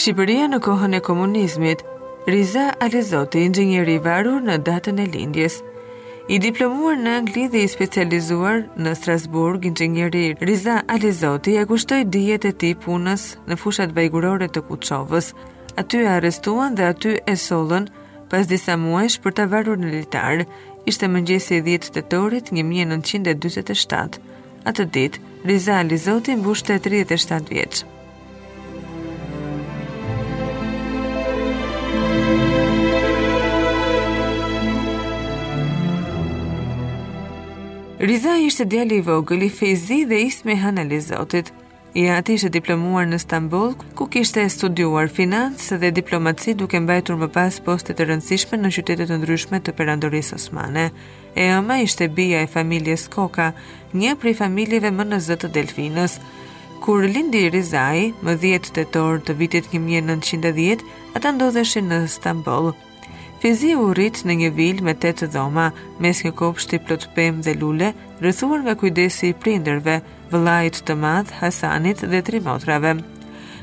Shqipëria në kohën e komunizmit, Riza Alizoti, inxhinieri i varur në datën e lindjes. I diplomuar në Angli dhe i specializuar në Strasburg, inxhinieri Riza Alizoti ia kushtoi dijet e tij punës në fushat vajgurore të Kuçovës. Aty e arrestuan dhe aty e sollën pas disa muajsh për ta varur në litar. Ishte mëngjesi i 10 tetorit 1947. Atë ditë, Riza Alizoti mbushte 37 vjeç. Rizai ishte djali i vogël i Fejzi dhe Ismihan Alizotit. I ati ishte diplomuar në Stamboll, ku kishte studiuar financë dhe diplomaci duke mbajtur më pas poste të rëndësishme në qytete të ndryshme të Perandorisë Osmane. E ëma ishte bija e familjes Koka, një prej familjeve më në zë të Delfinës. Kur lindi Rizai, më 10 tetor të vitit 1910, ata ndodheshin në Stamboll. Fezi u rrit në një vilë me tetë dhoma, mes një kopshti plot pemë dhe lule, rrethuar nga kujdesi i prindërve, vëllait të madh, Hasanit dhe tri motrave.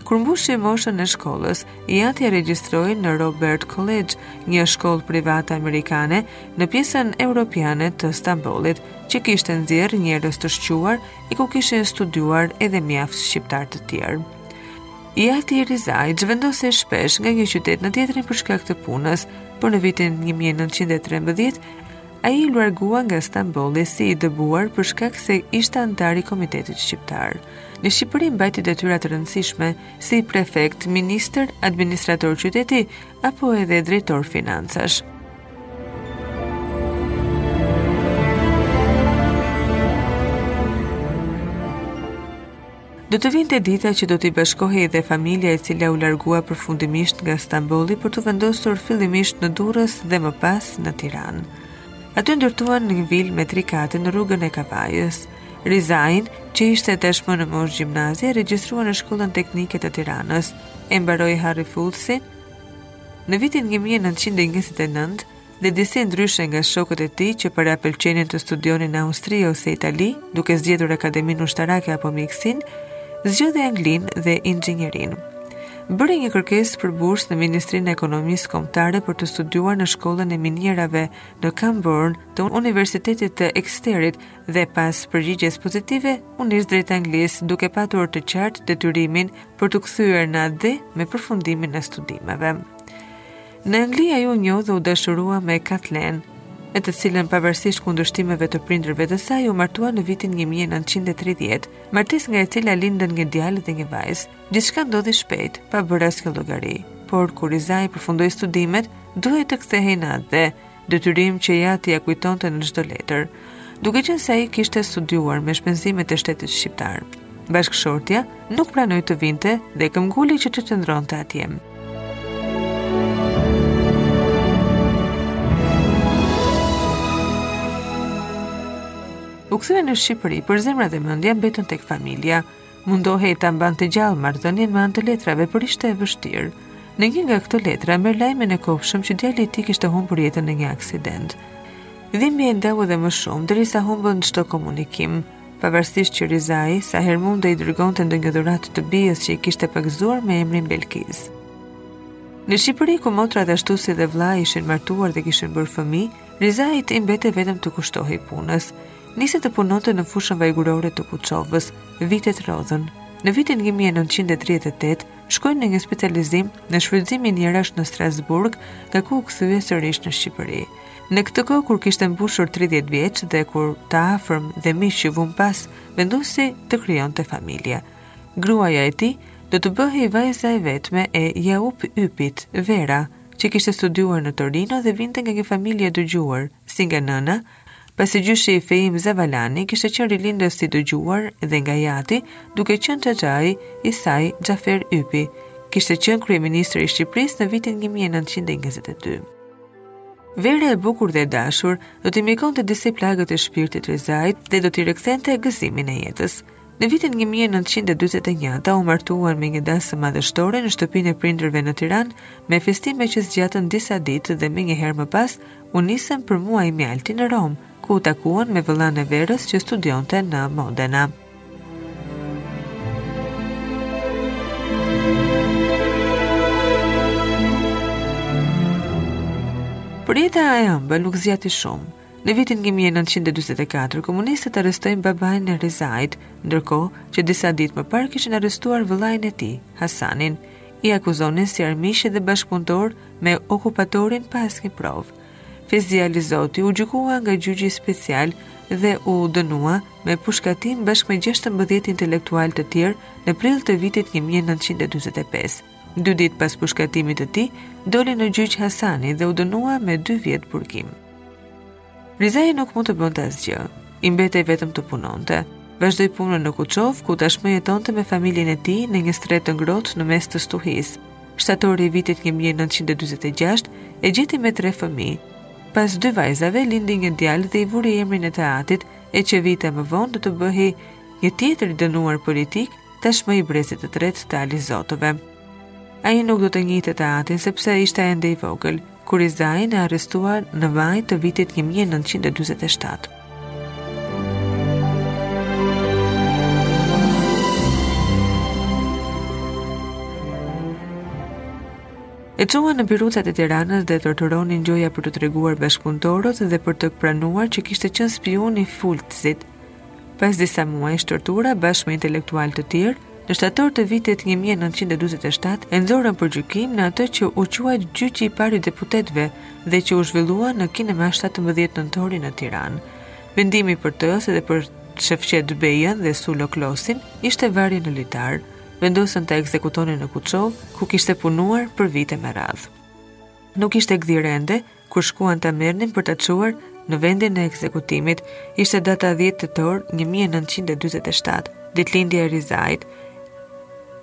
Kur mbushi moshën e shkollës, i ati e regjistroi në Robert College, një shkollë private amerikane në pjesën europiane të Stambollit, që kishte nxjerrë njerëz të shquar e ku kishin studiuar edhe mjaft shqiptarë të tjerë. I ati i Rizait zhvendosej shpesh nga një qytet në tjetrin për shkak të punës, por në vitin 1913 ai u largua nga Stambolli si i dëbuar për shkak se ishte anëtar i Komitetit Shqiptar. Në Shqipëri mbajti detyra të rëndësishme si prefekt, ministër, administrator qyteti apo edhe drejtor financash. Do të vinte dita që do t'i bashkohej edhe familja e cila u largua përfundimisht nga Stambolli për t'u vendosur fillimisht në Durrës dhe më pas në Tiranë. Aty ndërtuan një vilë me tri kate në rrugën e Kavajës. Rizain, që ishte tashmë në moshë gjimnazi, e regjistruan në shkollën teknike të Tiranës. E mbaroi Harry Fultzin në vitin 1929 dhe disi ndryshe nga shokët e tij që parapëlqenin të studionin në Austri ose Itali, duke zgjedhur akademinë ushtarake apo mjekësinë, zgjodhi Anglinë dhe inxhinierinë. Bëri një kërkesë për bursë në Ministrinë e Ekonomisë Kombëtare për të studiuar në shkollën e minierave në Camborne të Universitetit të Eksterit dhe pas përgjigjes pozitive u nis drejt Anglisë duke patur të qartë detyrimin për t'u kthyer në atdhe me përfundimin e studimeve. Në Angli ai u njoh dhe u dashurua me Kathleen, me të cilën pavarësisht kundërshtimeve të prindërve të saj u martua në vitin 1930, martesë nga e cila lindën një djalë dhe një vajzë. Gjithçka ndodhi shpejt, pa bërë asnjë llogari. Por kur Rizai përfundoi studimet, duhej të kthehej në atdhe, detyrim që i ati ia kujtonte në çdo letër, duke qenë se ai kishte studiuar me shpenzimet e shtetit shqiptar. Bashkëshortja nuk pranoi të vinte dhe këmbguli që të qëndronte atje. U kthye në Shqipëri, por zemra dhe mendja mbetën tek familja. Mundohej ta mbante gjallë marrëdhënien me anë të letrave, por ishte e vështirë. Në një nga këto letra merr lajmin e kobshëm që djali i tij kishte humbur jetën në një aksident. Dhimbja e ndau edhe më shumë, derisa humbën çdo komunikim. Pavarësisht që Rizai, sa herë mundte i dërgonte ndonjë dhuratë të bijës që e kishte pagëzuar me emrin Belkiz. Në Shqipëri ku motrat ashtu si dhe vëllai ishin martuar dhe kishin bërë fëmijë, Rizait i mbetej vetëm t'i kushtohej punës. Nisi të punonte në fushën vajgurore të Kuçovës, vitet rrodhën. Në vitin 1938 shkoi në një specializim në shfrytëzim minierash në Strasburg, nga ku u kthye sërisht në Shqipëri. Në këtë kohë kur kishte mbushur 30 vjeç dhe kur të afërm dhe miq iu vunë pas, vendosi të krijonte familje. Gruaja e tij do të bëhej vajza e vetme e Jakup Ypit, Vera, që kishte studiuar në Torino dhe vinte nga një familje e dëgjuar, si nga nëna, Pasi gjyshi Fehim Zavalani kishte qenë rilindas i dëgjuar dhe nga i ati, duke qenë se xhaxhai i saj Xhafer Ypi, kishte qenë kryeministër i Shqipërisë në vitin 1922. Vera e bukur dhe e dashur do t'i mjekonte disi plagët e shpirtit Rizait dhe do t'i rikthente gëzimin e jetës. Në vitin 1941 ata u martuan me një dasmë madhështore në shtëpinë e prindërve në Tiranë, me festime që zgjatën disa ditë dhe menjëherë më pas u nisën për muaj mjalti në Romë, ku u takuan me vëllanë e Verës që studionte në Modena. Por jeta e ëmbël nuk zgjati shumë. Në vitin 1944, komunistët arrestojnë babain e Rizait, ndërkohë që disa ditë më parë kishin arrestuar vëllain e tij, Hasanin. I akuzonin si armiqë dhe bashkëpunëtorë me okupatorin pa asnjë provë. Fejzi Alizoti u gjykua nga gjyqi special dhe u dënua me pushkatim bashkë me 16 intelektualë të tjerë në prill të vitit 1945. Dy ditë pas pushkatimit të tij, doli në gjyq Hasani dhe u dënua me 2 vjet burgim. Rizai nuk mund të bënte asgjë. I mbetej vetëm të punonte. Vazhdoi punën në Kuçovë, ku tashmë jetonte me familjen e tij në një strehë të ngrohtë në mes të stuhisë. Shtatori i vitit 1946 e gjeti me tre fëmijë. Pas dy vajzave lindi një djalë dhe i vuri emrin e të atit, e që vite më vonë do të bëhej një tjetër i dënuar politik, tashmë i brezit të tretë të Alizotëve. Ai nuk do të njihte të atin sepse ishte ende i vogël. kur Rizain e arrestuan në maj të vitit 1947. E çuan në birucat e Tiranës dhe torturonin gjoja për të treguar bashkëpunëtorët dhe për të pranuar që kishte qenë spiun i Fultzit, Pas disa muajsh tortura bashkë me intelektualë të tjerë, në shtator të vitit 1947 e nxorën për gjykim në atë që u quajt gjyqi i parë i deputetëve dhe që u zhvillua në kinema 17 nëntori në Tiranë. Vendimi për të si dhe për Shefqet Bejën dhe Sulo Klosin ishte varje në litar. Vendosën ta ekzekutonin në Kuçovë, ku kishte punuar për vite me radhë. Nuk ishte gdhirë ende, Kur shkuan ta merrnin për ta çuar në vendin e ekzekutimit, ishte data 10 tetor 1947, ditëlindja e Rizait.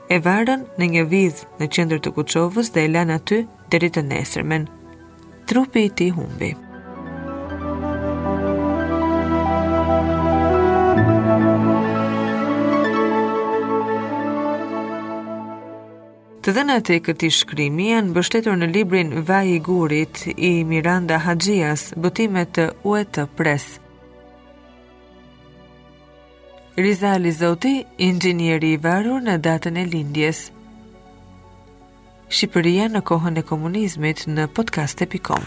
E varën në një vidh në qendër të Kuçovës dhe e lanë aty deri të nesërmen. Trupi i tij humbi. Të dhënat e këtij shkrimi janë mbështetur në librin Vaj i gurit i Miranda Haxhias, botime të UET Press. Riza Alizoti, inxhinieri i varur në datën e lindjes. Shqipëria në kohën e komunizmit në podcast.com.